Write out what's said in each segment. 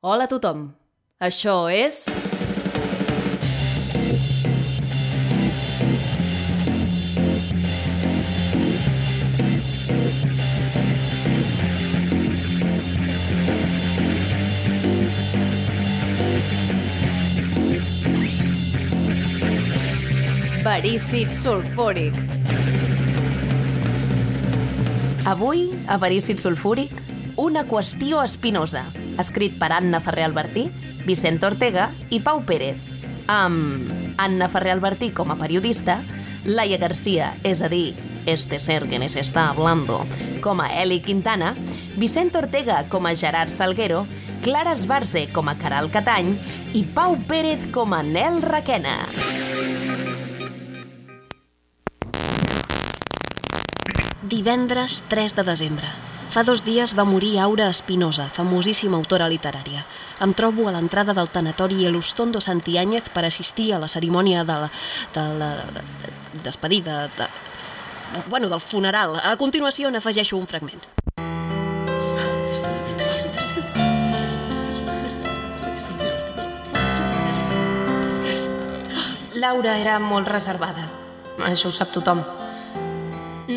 Hola a tothom. Això és... Verícid sulfúric. Avui, a Verícid Sulfúric, una qüestió espinosa, escrit per Anna Ferrer Albertí, Vicent Ortega i Pau Pérez, amb Anna Ferrer Albertí com a periodista, Laia Garcia, és a dir, este ser que nos está hablando, com a Eli Quintana, Vicent Ortega com a Gerard Salguero, Clara Esbarze com a Caral Catany i Pau Pérez com a Nel Raquena. Divendres 3 de desembre. Fa dos dies va morir Aura Espinosa, famosíssima autora literària. Em trobo a l'entrada del tanatori Elustondo Santiáñez per assistir a la cerimònia de la, de la de, de, despedida, de, bueno, del funeral. A continuació n'afegeixo un fragment. Laura era molt reservada. Això ho sap tothom.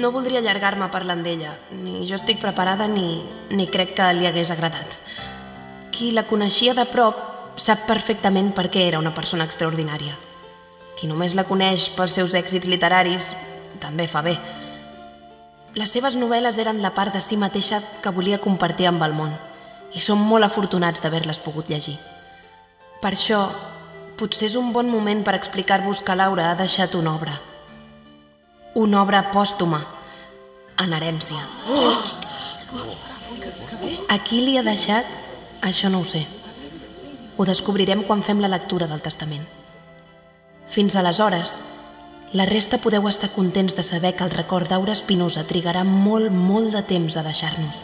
No voldria allargar-me parlant d'ella. Ni jo estic preparada ni, ni crec que li hagués agradat. Qui la coneixia de prop sap perfectament per què era una persona extraordinària. Qui només la coneix pels seus èxits literaris també fa bé. Les seves novel·les eren la part de si mateixa que volia compartir amb el món i som molt afortunats d'haver-les pogut llegir. Per això, potser és un bon moment per explicar-vos que Laura ha deixat una obra. Una obra pòstuma, en herència. A qui li ha deixat? Això no ho sé. Ho descobrirem quan fem la lectura del testament. Fins aleshores, la resta podeu estar contents de saber que el record d'Aura Espinosa trigarà molt, molt de temps a deixar-nos.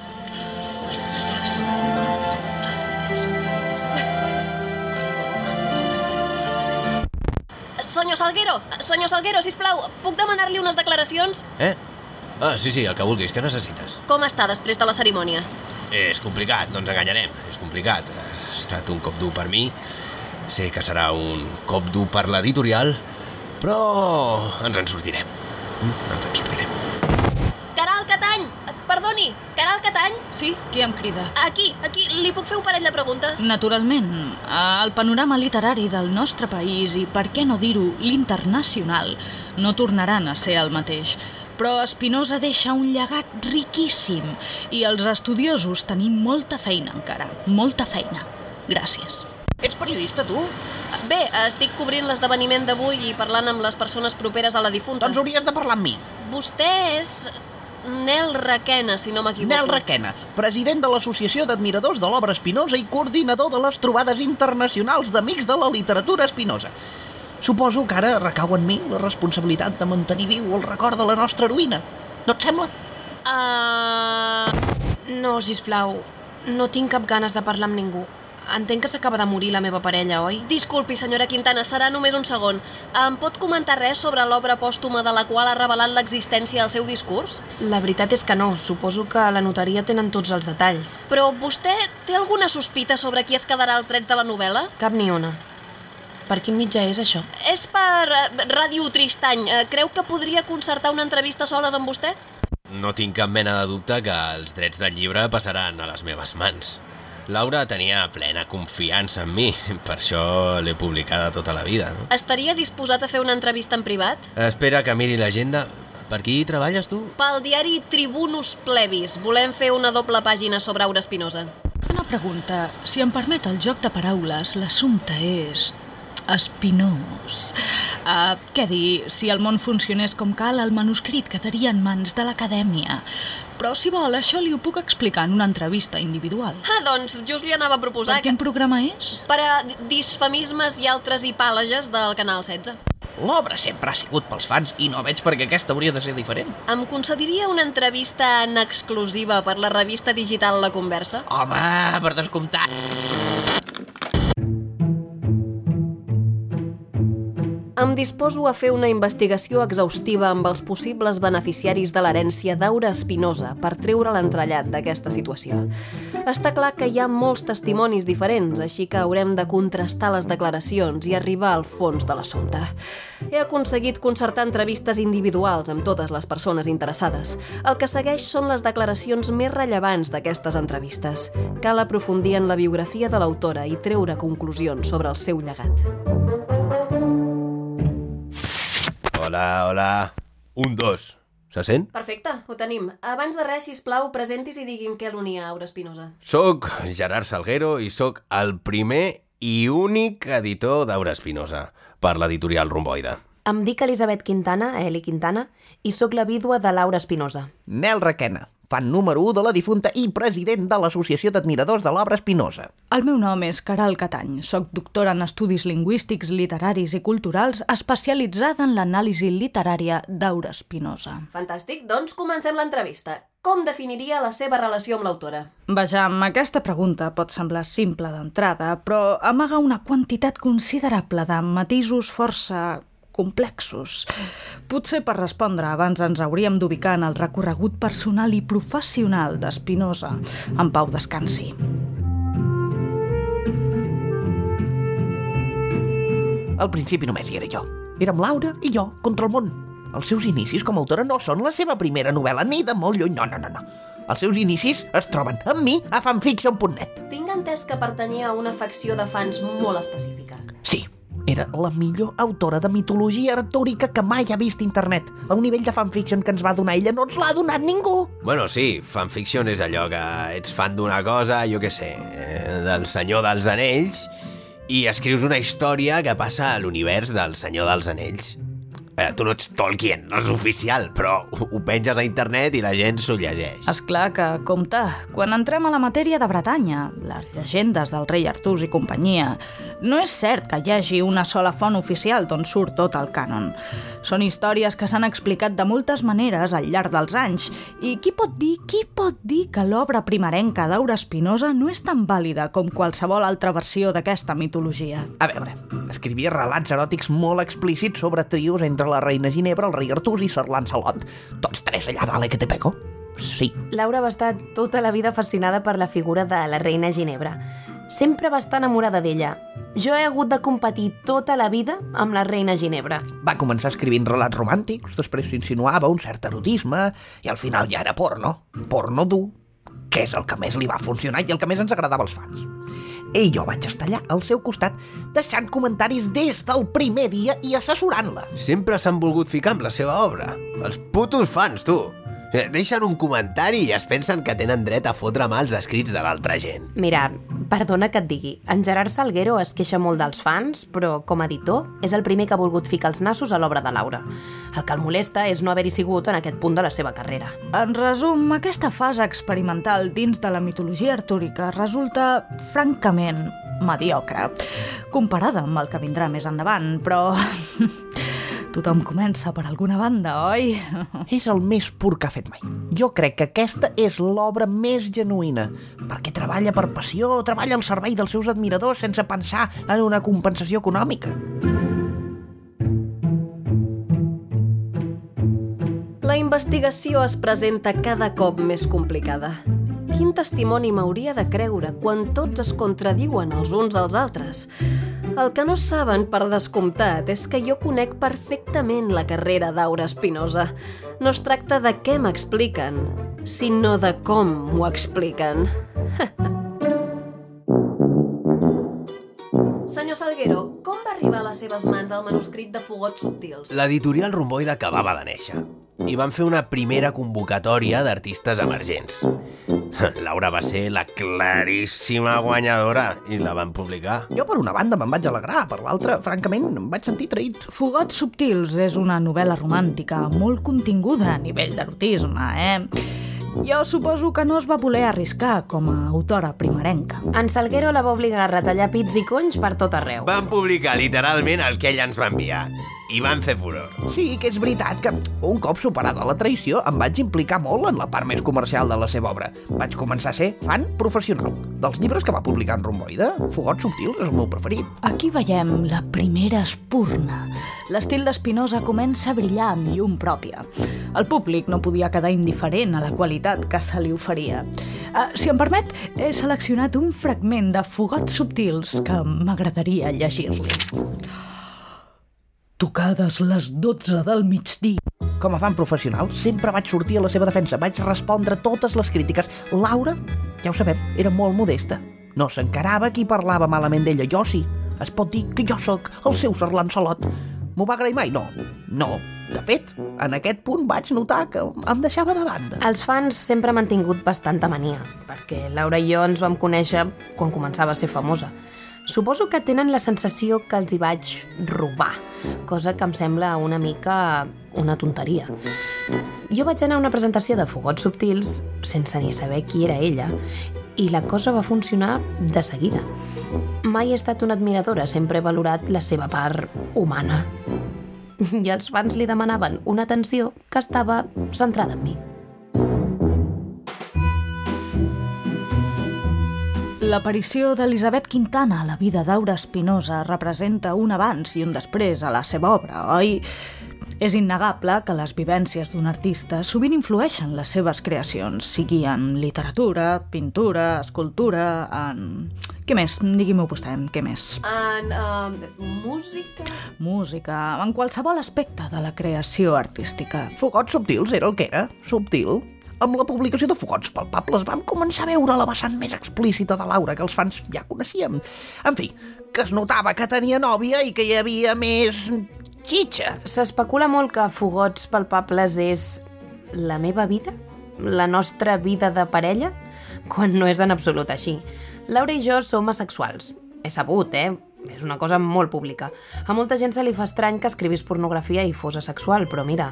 Senyor Salguero, senyor Salguero, sisplau, puc demanar-li unes declaracions? Eh? Ah, sí, sí, el que vulguis. Què necessites? Com està després de la cerimònia? És complicat, no ens enganyarem. És complicat. Ha estat un cop dur per mi. Sé que serà un cop dur per l'editorial, però ens en sortirem. Mm, Ens en sortirem. Perdoni, Caral Catany? Sí, qui em crida? Aquí, aquí, li puc fer un parell de preguntes? Naturalment, el panorama literari del nostre país i, per què no dir-ho, l'internacional, no tornaran a ser el mateix. Però Espinosa deixa un llegat riquíssim i els estudiosos tenim molta feina encara, molta feina. Gràcies. Ets periodista, tu? Bé, estic cobrint l'esdeveniment d'avui i parlant amb les persones properes a la difunta. Doncs hauries de parlar amb mi. Vostè és Nel Raquena, si no m'equivoco. Nel Requena, president de l'Associació d'Admiradors de l'Obra Espinosa i coordinador de les trobades internacionals d'amics de la literatura espinosa. Suposo que ara recau en mi la responsabilitat de mantenir viu el record de la nostra heroïna. No et sembla? Uh... No, si plau, no tinc cap ganes de parlar amb ningú. Entenc que s'acaba de morir la meva parella, oi? Disculpi, senyora Quintana, serà només un segon. Em pot comentar res sobre l'obra pòstuma de la qual ha revelat l'existència al seu discurs? La veritat és que no. Suposo que a la notaria tenen tots els detalls. Però vostè té alguna sospita sobre qui es quedarà als drets de la novel·la? Cap ni una. Per quin mitjà és això? És per eh, Ràdio Tristany. Eh, Creu que podria concertar una entrevista soles amb vostè? No tinc cap mena de dubte que els drets del llibre passaran a les meves mans. Laura tenia plena confiança en mi, per això l'he publicada tota la vida, no? Estaria disposat a fer una entrevista en privat? Espera que miri l'agenda. Per qui treballes, tu? Pel diari Tribunus Plebis. Volem fer una doble pàgina sobre Aura Espinosa. Una pregunta, si em permet el joc de paraules, l'assumpte és espinós. Uh, què dir, si el món funcionés com cal, el manuscrit quedaria en mans de l'acadèmia. Però, si vol, això li ho puc explicar en una entrevista individual. Ah, doncs just li anava a proposar... Per quin programa és? Per a disfemismes i altres hipàleges del Canal 16. L'obra sempre ha sigut pels fans i no veig per què aquesta hauria de ser diferent. Em concediria una entrevista en exclusiva per la revista digital La Conversa? Home, per descomptat. Em disposo a fer una investigació exhaustiva amb els possibles beneficiaris de l'herència d'Aura Espinosa per treure l'entrellat d'aquesta situació. Està clar que hi ha molts testimonis diferents, així que haurem de contrastar les declaracions i arribar al fons de l'assumpte. He aconseguit concertar entrevistes individuals amb totes les persones interessades. El que segueix són les declaracions més rellevants d'aquestes entrevistes. Cal aprofundir en la biografia de l'autora i treure conclusions sobre el seu llegat. Hola, hola. Un, dos. Se sent? Perfecte, ho tenim. Abans de res, sisplau, presentis i digui'm què l'unia a Aura Espinosa. Soc Gerard Salguero i sóc el primer i únic editor d'Aura Espinosa per l'editorial Romboide. Em dic Elisabet Quintana, Eli Quintana, i sóc la vídua de Laura Espinosa. Nel Requena, fan número 1 de la difunta i president de l'Associació d'Admiradors de l'Obra Espinosa. El meu nom és Caral Catany. Soc doctora en Estudis Lingüístics, Literaris i Culturals, especialitzada en l'anàlisi literària d'Aura Espinosa. Fantàstic, doncs comencem l'entrevista. Com definiria la seva relació amb l'autora? Vejam, aquesta pregunta pot semblar simple d'entrada, però amaga una quantitat considerable de matisos força complexos. Potser per respondre abans ens hauríem d'ubicar en el recorregut personal i professional d'Espinosa. En pau descansi. Al principi només hi era jo. Érem Laura i jo contra el món. Els seus inicis com a autora no són la seva primera novel·la, ni de molt lluny, no, no, no, no. Els seus inicis es troben amb mi a fanfiction.net. Tinc entès que pertanyia a una facció de fans molt específica. Sí, era la millor autora de mitologia artúrica que mai ha vist internet. El nivell de fanfiction que ens va donar ella no ens l'ha donat ningú. Bueno, sí, fanfiction és allò que ets fan d'una cosa, jo què sé, eh, del Senyor dels Anells, i escrius una història que passa a l'univers del Senyor dels Anells. Eh, tu no ets Tolkien, no és oficial, però ho, ho penges a internet i la gent s'ho llegeix. És clar que, compte, quan entrem a la matèria de Bretanya, les llegendes del rei Artús i companyia, no és cert que hi hagi una sola font oficial d'on surt tot el cànon. Són històries que s'han explicat de moltes maneres al llarg dels anys, i qui pot dir, qui pot dir que l'obra primerenca d'Aura Espinosa no és tan vàlida com qualsevol altra versió d'aquesta mitologia? A veure, escrivia relats eròtics molt explícits sobre trios entre la reina Ginebra, el rei Artús i Sir Lancelot. Tots tres allà dalt, eh, que te pego? Sí. Laura va estar tota la vida fascinada per la figura de la reina Ginebra. Sempre va estar enamorada d'ella. Jo he hagut de competir tota la vida amb la reina Ginebra. Va començar escrivint relats romàntics, després s'insinuava un cert erotisme i al final ja era porno. Porno dur, que és el que més li va funcionar i el que més ens agradava als fans. I jo vaig estar allà al seu costat, deixant comentaris des del primer dia i assessorant-la. Sempre s'han volgut ficar amb la seva obra. Els putos fans, tu. Eh, Deixen un comentari i es pensen que tenen dret a fotre mal els escrits de l'altra gent. Mira, perdona que et digui, en Gerard Salguero es queixa molt dels fans, però com a editor és el primer que ha volgut ficar els nassos a l'obra de Laura. El que el molesta és no haver-hi sigut en aquest punt de la seva carrera. En resum, aquesta fase experimental dins de la mitologia artúrica resulta francament mediocre, comparada amb el que vindrà més endavant, però... Tothom comença per alguna banda, oi? És el més pur que ha fet mai. Jo crec que aquesta és l'obra més genuïna, perquè treballa per passió, treballa al servei dels seus admiradors sense pensar en una compensació econòmica. La investigació es presenta cada cop més complicada. Quin testimoni m'hauria de creure quan tots es contradiuen els uns als altres? El que no saben, per descomptat, és que jo conec perfectament la carrera d'Aura Espinosa. No es tracta de què m'expliquen, sinó de com m'ho expliquen. Senyor Salguero, com va arribar a les seves mans el manuscrit de Fogots Subtils? L'editorial Romboide acabava de néixer i van fer una primera convocatòria d'artistes emergents. Laura va ser la claríssima guanyadora i la van publicar. Jo per una banda me'n vaig alegrar, per l'altra, francament, em vaig sentir traït. Fogots subtils és una novel·la romàntica molt continguda a nivell d'erotisme, eh? Jo suposo que no es va voler arriscar com a autora primerenca. En Salguero la va obligar a retallar pits i conys per tot arreu. Van publicar literalment el que ella ens va enviar. i van fer furor. Sí, que és veritat que un cop superada la traïció em vaig implicar molt en la part més comercial de la seva obra. Vaig començar a ser fan professional. Dels llibres que va publicar en Romboide, Fogots subtils és el meu preferit. Aquí veiem la primera espurna. L'estil d'Espinosa comença a brillar amb llum pròpia. El públic no podia quedar indiferent a la qualitat que se li oferia. Uh, si em permet, he seleccionat un fragment de Fogots subtils que m'agradaria llegir-li. Tocades les 12 del migdia. Com a fan professional, sempre vaig sortir a la seva defensa, vaig respondre totes les crítiques. Laura, ja ho sabem, era molt modesta. No s'encarava qui parlava malament d'ella, jo sí. Es pot dir que jo sóc el seu Sir. M'ho va agrair mai? No. No. De fet, en aquest punt vaig notar que em deixava de banda. Els fans sempre m'han tingut bastanta mania, perquè Laura i jo ens vam conèixer quan començava a ser famosa. Suposo que tenen la sensació que els hi vaig robar, cosa que em sembla una mica una tonteria. Jo vaig anar a una presentació de Fogots Subtils sense ni saber qui era ella i la cosa va funcionar de seguida. Mai he estat una admiradora, sempre he valorat la seva part humana. I els fans li demanaven una atenció que estava centrada en mi. L'aparició d'Elisabet Quintana a la vida d'Aura Espinosa representa un abans i un després a la seva obra, oi? És innegable que les vivències d'un artista sovint influeixen les seves creacions, sigui en literatura, pintura, escultura, en... Què més? Digui-m'ho vostè, què més? En uh, música... Música, en qualsevol aspecte de la creació artística. Fogots subtils era el que era, subtil. Amb la publicació de Fogots palpables vam començar a veure la vessant més explícita de Laura que els fans ja coneixíem. En fi, que es notava que tenia nòvia i que hi havia més xitxa. S'especula molt que Fogots palpables és la meva vida? La nostra vida de parella? Quan no és en absolut així. Laura i jo som asexuals. He sabut, eh? És una cosa molt pública. A molta gent se li fa estrany que escrivis pornografia i fos asexual, però mira,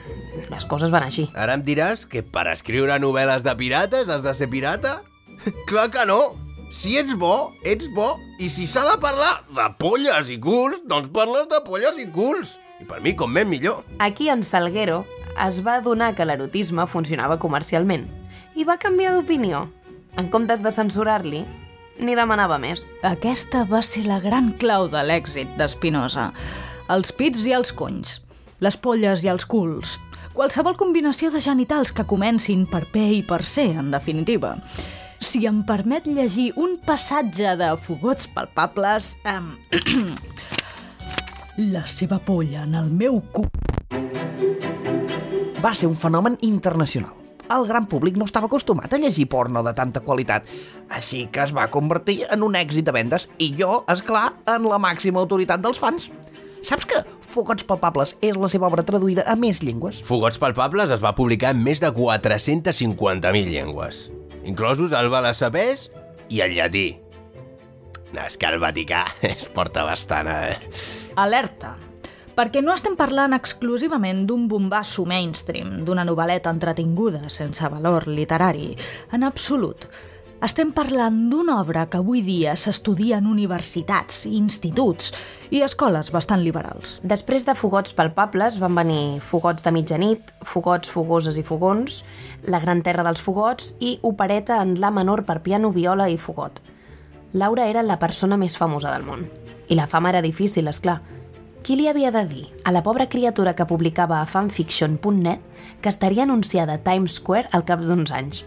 les coses van així. Ara em diràs que per escriure novel·les de pirates has de ser pirata? Clar que no! Si ets bo, ets bo, i si s'ha de parlar de polles i culs, doncs parles de polles i culs. I per mi, com més millor. Aquí en Salguero es va adonar que l'erotisme funcionava comercialment i va canviar d'opinió. En comptes de censurar-li, ni demanava més. Aquesta va ser la gran clau de l'èxit d'Espinosa. Els pits i els conys, les polles i els culs, qualsevol combinació de genitals que comencin per P i per C, en definitiva. Si em permet llegir un passatge de Fogots palpables... Eh, la seva polla en el meu cul. Va ser un fenomen internacional. El gran públic no estava acostumat a llegir porno de tanta qualitat, així que es va convertir en un èxit de vendes i jo, és clar, en la màxima autoritat dels fans. Saps que Fogots palpables és la seva obra traduïda a més llengües? Fogots palpables es va publicar en més de 450.000 llengües, inclosos el valesabès i el llatí. No, és que el Vaticà es porta bastant, eh? Alerta! Perquè no estem parlant exclusivament d'un bombasso mainstream, d'una novel·leta entretinguda sense valor literari. En absolut. Estem parlant d'una obra que avui dia s'estudia en universitats, instituts i escoles bastant liberals. Després de Fogots palpables van venir Fogots de mitjanit, Fogots fogoses i fogons, La gran terra dels fogots i Opereta en La menor per piano, viola i fogot. Laura era la persona més famosa del món. I la fama era difícil, és clar. Qui li havia de dir a la pobra criatura que publicava a fanfiction.net que estaria anunciada a Times Square al cap d'uns anys?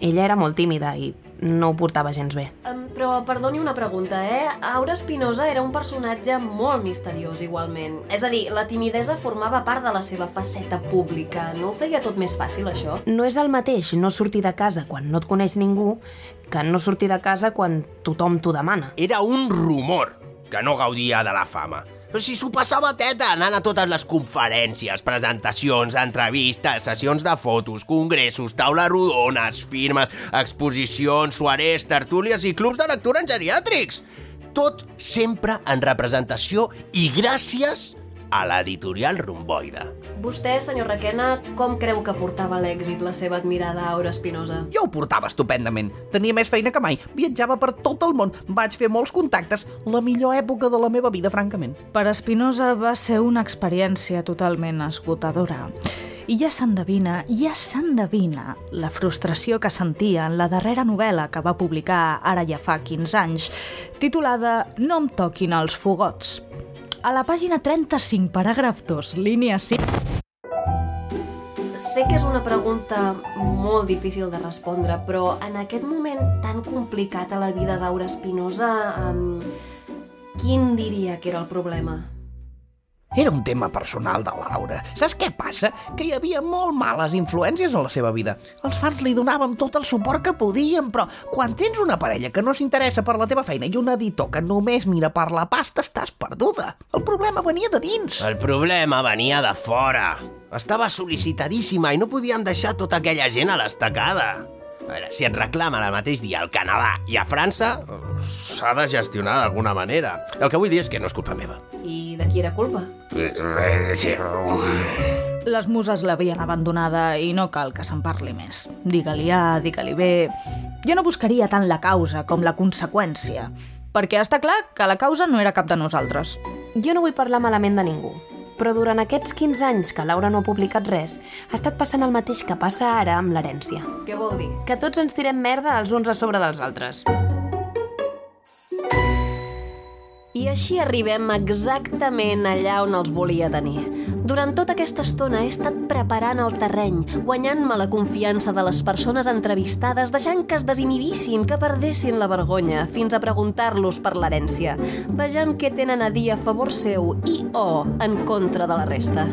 Ella era molt tímida i no ho portava gens bé. Um, però perdoni una pregunta, eh? Aura Espinosa era un personatge molt misteriós, igualment. És a dir, la timidesa formava part de la seva faceta pública. No ho feia tot més fàcil, això? No és el mateix no sortir de casa quan no et coneix ningú que no sortir de casa quan tothom t'ho demana. Era un rumor que no gaudia de la fama. Però si s'ho passava teta anant a totes les conferències, presentacions, entrevistes, sessions de fotos, congressos, taules rodones, firmes, exposicions, soarés, tertúlies i clubs de lectura en geriàtrics. Tot sempre en representació i gràcies a l'editorial Romboide. Vostè, senyor Requena, com creu que portava l'èxit la seva admirada Aura Espinosa? Jo ho portava estupendament. Tenia més feina que mai. Viatjava per tot el món. Vaig fer molts contactes. La millor època de la meva vida, francament. Per Espinosa va ser una experiència totalment esgotadora. I ja s'endevina, ja s'endevina la frustració que sentia en la darrera novel·la que va publicar ara ja fa 15 anys, titulada No em toquin els fogots. A la pàgina 35, paràgraf 2, línia 5... Sé que és una pregunta molt difícil de respondre, però en aquest moment tan complicat a la vida d'Aura Espinosa, um, quin diria que era el problema? Era un tema personal de Laura. Saps què passa? Que hi havia molt males influències a la seva vida. Els fans li donàvem tot el suport que podíem, però quan tens una parella que no s'interessa per la teva feina i un editor que només mira per la pasta, estàs perduda. El problema venia de dins. El problema venia de fora. Estava sol·licitadíssima i no podíem deixar tota aquella gent a l'estacada. Veure, si et reclamen el mateix dia al Canadà i a França, s'ha de gestionar d'alguna manera. El que vull dir és que no és culpa meva. I de qui era culpa? Les muses l'havien abandonada i no cal que se'n parli més. Digue-li A, digue-li B... Jo no buscaria tant la causa com la conseqüència, perquè està clar que la causa no era cap de nosaltres. Jo no vull parlar malament de ningú, però durant aquests 15 anys que Laura no ha publicat res, ha estat passant el mateix que passa ara amb l'herència. Què vol dir? Que tots ens tirem merda els uns a sobre dels altres. I així arribem exactament allà on els volia tenir. Durant tota aquesta estona he estat preparant el terreny, guanyant-me la confiança de les persones entrevistades, deixant que es desinhibissin, que perdessin la vergonya, fins a preguntar-los per l'herència, vejam què tenen a dir a favor seu i o en contra de la resta.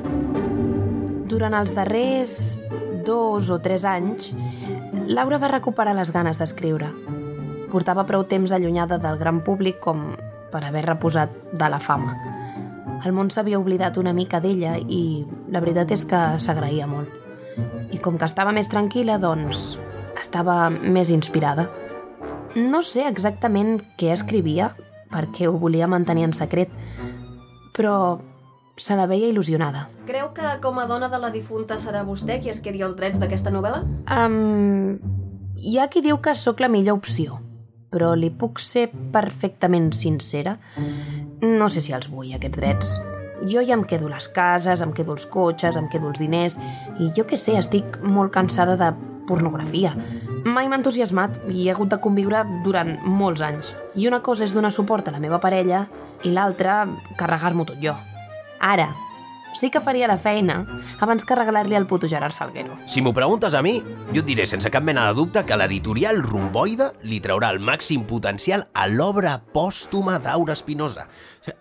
Durant els darrers dos o tres anys, Laura va recuperar les ganes d'escriure. Portava prou temps allunyada del gran públic com per haver reposat de la fama. El món s'havia oblidat una mica d'ella i la veritat és que s'agraïa molt. I com que estava més tranquil·la, doncs estava més inspirada. No sé exactament què escrivia, perquè ho volia mantenir en secret, però se la veia il·lusionada. Creu que com a dona de la difunta serà vostè qui es quedi els drets d'aquesta novel·la? Um, hi ha qui diu que sóc la millor opció, però li puc ser perfectament sincera? No sé si els vull, aquests drets. Jo ja em quedo les cases, em quedo els cotxes, em quedo els diners, i jo què sé, estic molt cansada de pornografia. Mai m'ha entusiasmat i he hagut de conviure durant molts anys. I una cosa és donar suport a la meva parella i l'altra, carregar-m'ho tot jo. Ara, sí que faria la feina abans que regalar-li al puto Gerard Salguero. Si m'ho preguntes a mi, jo et diré sense cap mena de dubte que l'editorial Romboide li traurà el màxim potencial a l'obra pòstuma d'Aura Espinosa.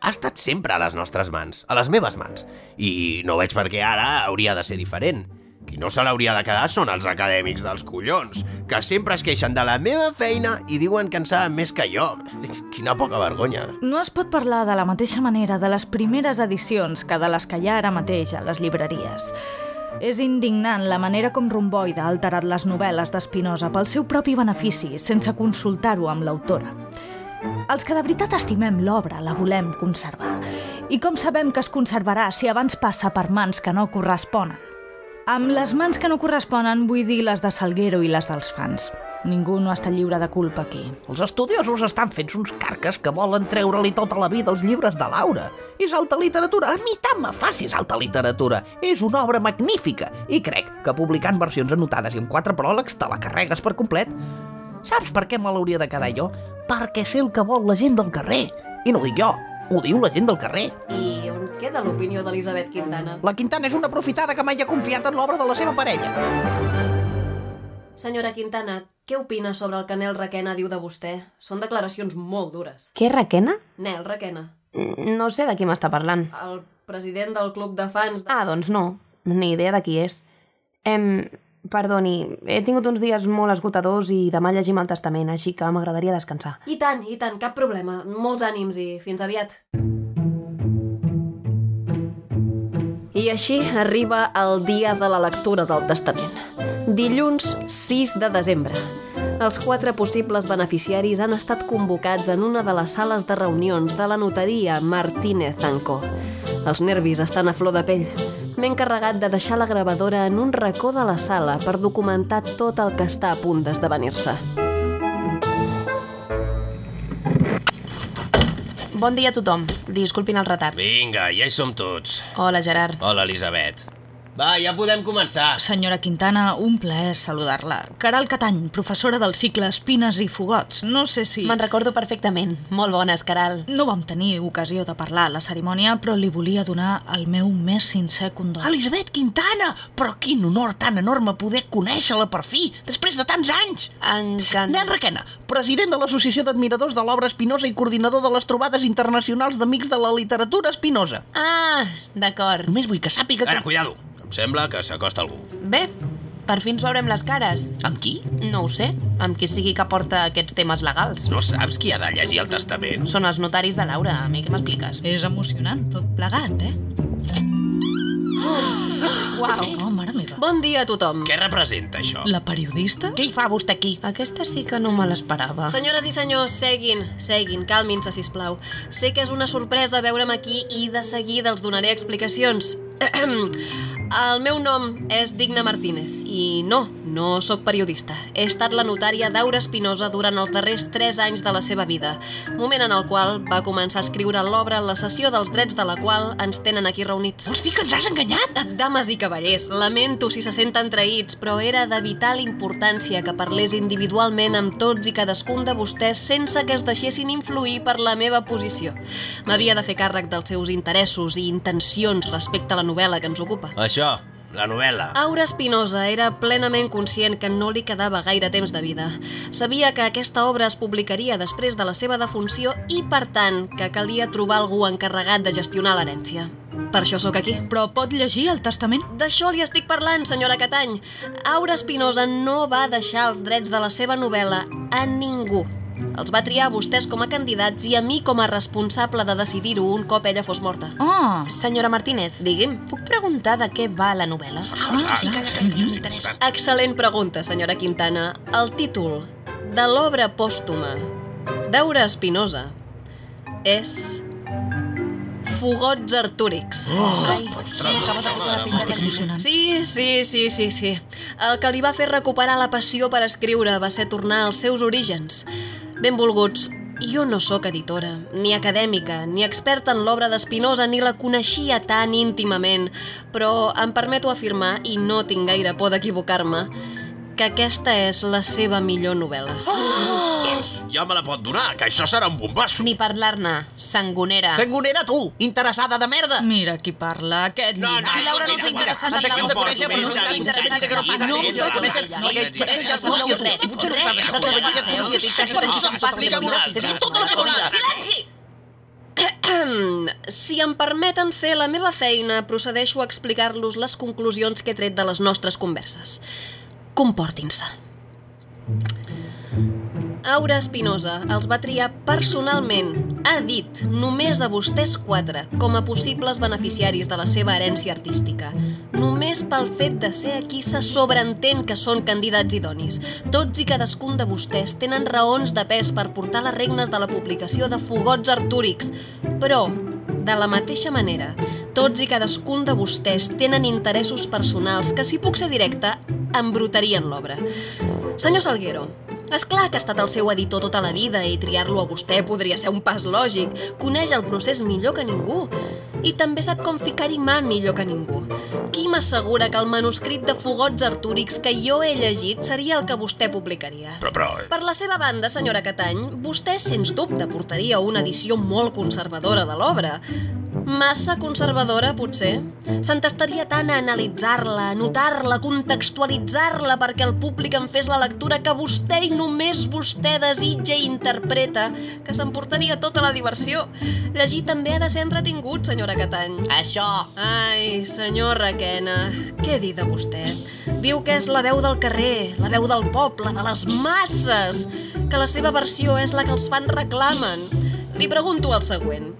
Ha estat sempre a les nostres mans, a les meves mans, i no veig per què ara hauria de ser diferent. Qui no se l'hauria de quedar són els acadèmics dels collons, que sempre es queixen de la meva feina i diuen que en saben més que jo. Quina poca vergonya. No es pot parlar de la mateixa manera de les primeres edicions que de les que hi ha ara mateix a les llibreries. És indignant la manera com Romboida ha alterat les novel·les d'Espinosa pel seu propi benefici, sense consultar-ho amb l'autora. Els que de veritat estimem l'obra la volem conservar. I com sabem que es conservarà si abans passa per mans que no corresponen? Amb les mans que no corresponen vull dir les de Salguero i les dels fans. Ningú no està lliure de culpa aquí. Els estudiosos estan fets uns carques que volen treure-li tota la vida els llibres de Laura. És alta literatura. A mi tant me fa si és alta literatura. És una obra magnífica. I crec que publicant versions anotades i amb quatre pròlegs te la carregues per complet. Saps per què me l'hauria de quedar jo? Perquè sé el que vol la gent del carrer. I no ho dic jo, ho diu la gent del carrer. I on queda l'opinió d'Elisabet Quintana? La Quintana és una aprofitada que mai ha confiat en l'obra de la seva parella. Senyora Quintana, què opina sobre el que Nel Requena diu de vostè? Són declaracions molt dures. Què, Requena? Nel Requena, No sé de qui m'està parlant. el president del club de fans... De... Ah, doncs no. Ni idea de qui és. Em... Perdoni, he tingut uns dies molt esgotadors i demà llegim el testament, així que m'agradaria descansar. I tant, i tant, cap problema. Molts ànims i fins aviat. I així arriba el dia de la lectura del testament. Dilluns 6 de desembre. Els quatre possibles beneficiaris han estat convocats en una de les sales de reunions de la notaria Martínez Co. Els nervis estan a flor de pell. M'he encarregat de deixar la gravadora en un racó de la sala per documentar tot el que està a punt d'esdevenir-se. Bon dia a tothom. Disculpin el retard. Vinga, ja hi som tots. Hola, Gerard. Hola, Elisabet. Va, ja podem començar. Senyora Quintana, un plaer saludar-la. Caral Catany, professora del cicle Espines i Fogots. No sé si... Me'n recordo perfectament. Molt bones, Caral. No vam tenir ocasió de parlar a la cerimònia, però li volia donar el meu més sincer condol. Elisabet Quintana! Però quin honor tan enorme poder conèixer-la per fi, després de tants anys! Encant... Nen Requena, president de l'Associació d'Admiradors de l'Obra Espinosa i coordinador de les trobades internacionals d'amics de la literatura espinosa. Ah, d'acord. Només vull que sàpiga que... Ara, cuidado. Em sembla que s'acosta algú. Bé, per fi ens veurem les cares. Amb qui? No ho sé, amb qui sigui que porta aquests temes legals. No saps qui ha de llegir el testament? Són els notaris de Laura, a mi què m'expliques? És emocionant, tot plegat, eh? Uau. Oh, mare meva. Bon dia a tothom. Què representa això? La periodista? Què hi fa vostè aquí? Aquesta sí que no me l'esperava. Senyores i senyors, seguin, seguin, calmin-se, sisplau. Sé que és una sorpresa veure'm aquí i de seguida els donaré explicacions. El meu nom és Digna Martínez i no, no sóc periodista. He estat la notària d'Aura Espinosa durant els darrers 3 anys de la seva vida, moment en el qual va començar a escriure l'obra la sessió dels drets de la qual ens tenen aquí reunits. Vols dir que ens has enganyat? Dames i cavallers, lamento si se senten traïts, però era de vital importància que parlés individualment amb tots i cadascun de vostès sense que es deixessin influir per la meva posició. M'havia de fer càrrec dels seus interessos i intencions respecte a la novel·la que ens ocupa. Això, la novel·la. Aura Espinosa era plenament conscient que no li quedava gaire temps de vida. Sabia que aquesta obra es publicaria després de la seva defunció i, per tant, que calia trobar algú encarregat de gestionar l'herència. Per això sóc aquí. Però pot llegir el testament? D'això li estic parlant, senyora Catany. Aura Espinosa no va deixar els drets de la seva novel·la a ningú. Els va triar a vostès com a candidats i a mi com a responsable de decidir-ho un cop ella fos morta. Oh, Senyora Martínez, Digui'm. puc preguntar de què va la novel·la? Ah, sí, calla, calla, això m'interessa. Excel·lent pregunta, senyora Quintana. El títol de l'obra pòstuma d'Aura Espinosa és Fogots Artúrics. Ai, m'estic pinta emocionant. Sí, sí, sí, sí, sí. El que li va fer recuperar la passió per escriure va ser tornar als seus orígens. Benvolguts, jo no sóc editora, ni acadèmica, ni experta en l'obra d'Espinosa, ni la coneixia tan íntimament, però em permeto afirmar, i no tinc gaire por d'equivocar-me, que aquesta és la seva millor novel·la. Doncs ja me la pot donar, que això serà un bombasso. Ni parlar-ne, sangonera. Sangonera, tu, interessada de merda! mira qui parla, aquest No, no, Si Laura no mira, en la no més no interès, que no no no no no no no res, no res, digues, res, no res, digues, res, no Explica'm una altra, Teniu tota la temporada. Silenci! si em permeten fer la meva feina, procedeixo a explicar-los les conclusions que he tret de les nostres converses. Comportin-se. Aura Espinosa els va triar personalment, ha dit, només a vostès quatre, com a possibles beneficiaris de la seva herència artística. Només pel fet de ser aquí se sobreentén que són candidats idonis. Tots i cadascun de vostès tenen raons de pes per portar les regnes de la publicació de Fogots Artúrics. Però, de la mateixa manera, tots i cadascun de vostès tenen interessos personals que, si puc ser directe, embrutarien l'obra. Senyor Salguero, és clar que ha estat el seu editor tota la vida i triar-lo a vostè podria ser un pas lògic. Coneix el procés millor que ningú. I també sap com ficar-hi mà millor que ningú. Qui m'assegura que el manuscrit de Fogots Artúrics que jo he llegit seria el que vostè publicaria? Però, però... Per la seva banda, senyora Catany, vostè, sens dubte, portaria una edició molt conservadora de l'obra. Massa conservadora, potser? S'entestaria tant a analitzar-la, a notar-la, a contextualitzar-la perquè el públic en fes la lectura que vostè i només vostè desitja i interpreta, que s'emportaria tota la diversió. Llegir també ha de ser entretingut, senyora Catany. Això! Ai, senyor Requena, què dir de vostè? Diu que és la veu del carrer, la veu del poble, de les masses, que la seva versió és la que els fans reclamen. Li pregunto el següent.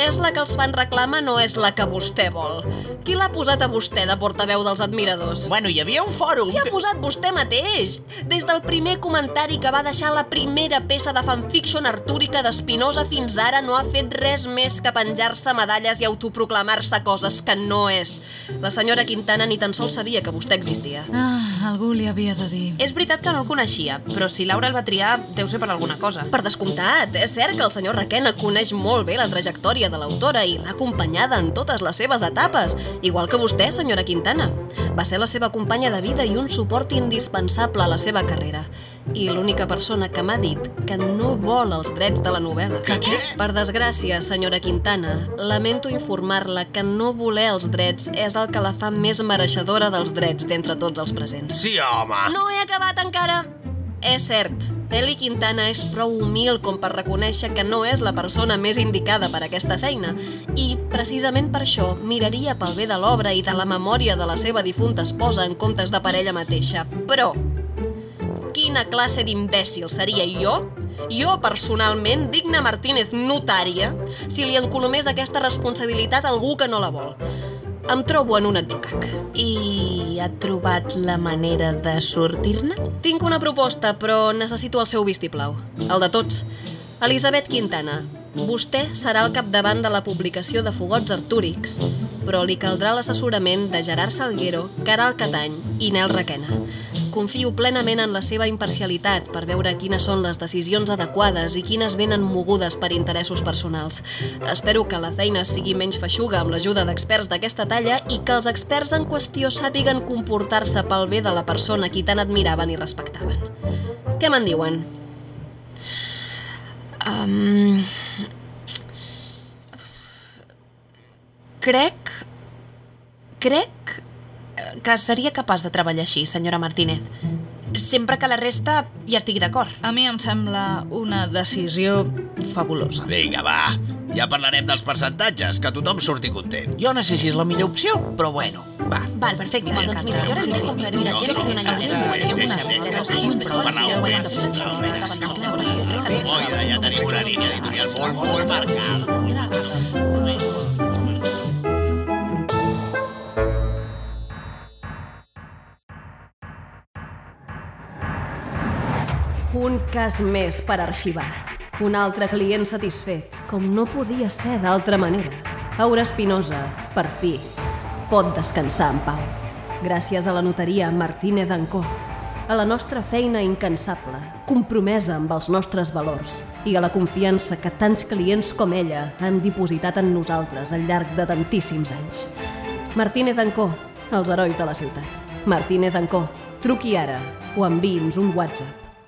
És la que els fan reclama no és la que vostè vol? Qui l'ha posat a vostè de portaveu dels admiradors? Bueno, hi havia un fòrum... S'hi ha posat vostè mateix! Des del primer comentari que va deixar la primera peça de fanfiction artúrica d'Espinosa fins ara no ha fet res més que penjar-se medalles i autoproclamar-se coses que no és. La senyora Quintana ni tan sols sabia que vostè existia. Ah, algú li havia de dir. És veritat que no el coneixia, però si Laura el va triar, deu ser per alguna cosa. Per descomptat, és cert que el senyor Requena coneix molt bé la trajectòria de l'autora i l'ha acompanyada en totes les seves etapes, igual que vostè, senyora Quintana. Va ser la seva companya de vida i un suport indispensable a la seva carrera. I l'única persona que m'ha dit que no vol els drets de la novel·la. Que què? Per desgràcia, senyora Quintana, lamento informar-la que no voler els drets és el que la fa més mereixedora dels drets d'entre tots els presents. Sí, home! No he acabat encara. És cert, Eli Quintana és prou humil com per reconèixer que no és la persona més indicada per aquesta feina i, precisament per això, miraria pel bé de l'obra i de la memòria de la seva difunta esposa en comptes de per ella mateixa. Però, quina classe d'imbècil seria jo? Jo, personalment, digna Martínez notària, si li encolomés aquesta responsabilitat a algú que no la vol. Em trobo en un atzucac. I ha trobat la manera de sortir-ne? Tinc una proposta, però necessito el seu vistiplau. El de tots. Elisabet Quintana, vostè serà al capdavant de la publicació de fogots artúrics, però li caldrà l'assessorament de Gerard Salguero, Caral Catany i Nel Requena. Confio plenament en la seva imparcialitat per veure quines són les decisions adequades i quines venen mogudes per interessos personals. Espero que la feina sigui menys feixuga amb l'ajuda d'experts d'aquesta talla i que els experts en qüestió sàpiguen comportar-se pel bé de la persona qui tant admiraven i respectaven. Què me'n diuen? Um... Crec... Crec que seria capaç de treballar així, senyora Martínez. Sempre que la resta hi estigui d'acord. A mi em sembla una decisió fabulosa. Vinga, va. Ja parlarem dels percentatges, que tothom surti content. Jo no sé si és la millor opció, però bueno. Va. Val, perfecte. Doncs mira, jo ara només compraré una gent i una Oida, ja tenim una línia editorial molt, molt marcada. Un cas més per arxivar. Un altre client satisfet, com no podia ser d'altra manera. Aura Espinosa, per fi, pot descansar en pau. Gràcies a la notaria Martínez Ancó, a la nostra feina incansable, compromesa amb els nostres valors i a la confiança que tants clients com ella han dipositat en nosaltres al llarg de tantíssims anys. Martínez Ancó, els herois de la ciutat. Martínez Ancó, truqui ara o enviï'ns un WhatsApp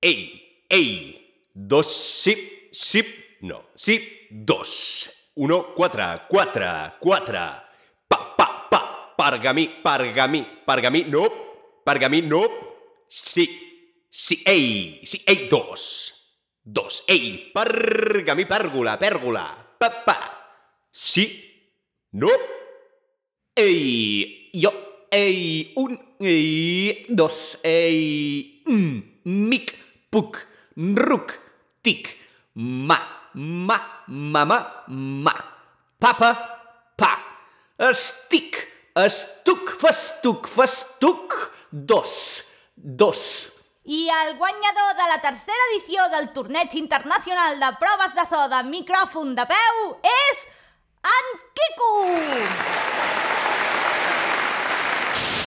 Ei, ei, dos, sí, sí, no, sí, dos. Uno, quatre, quatre, quatre. Pa, pa, pa, pergamí, pergamí, pergamí, no, pergamí, no. Sí, sí, ei, sí, ei, dos. Dos, ei, pergamí, pèrgola, pèrgola, pa, pa. Sí, no. Ei, jo, ei, un, ei, dos, ei, mm, mic, puc, ruc, tic, ma, ma, mama, ma, papa, pa, estic, estuc, festuc, festuc, dos, dos. I el guanyador de la tercera edició del Torneig Internacional de Proves de So de Micròfon de Peu és en Quico!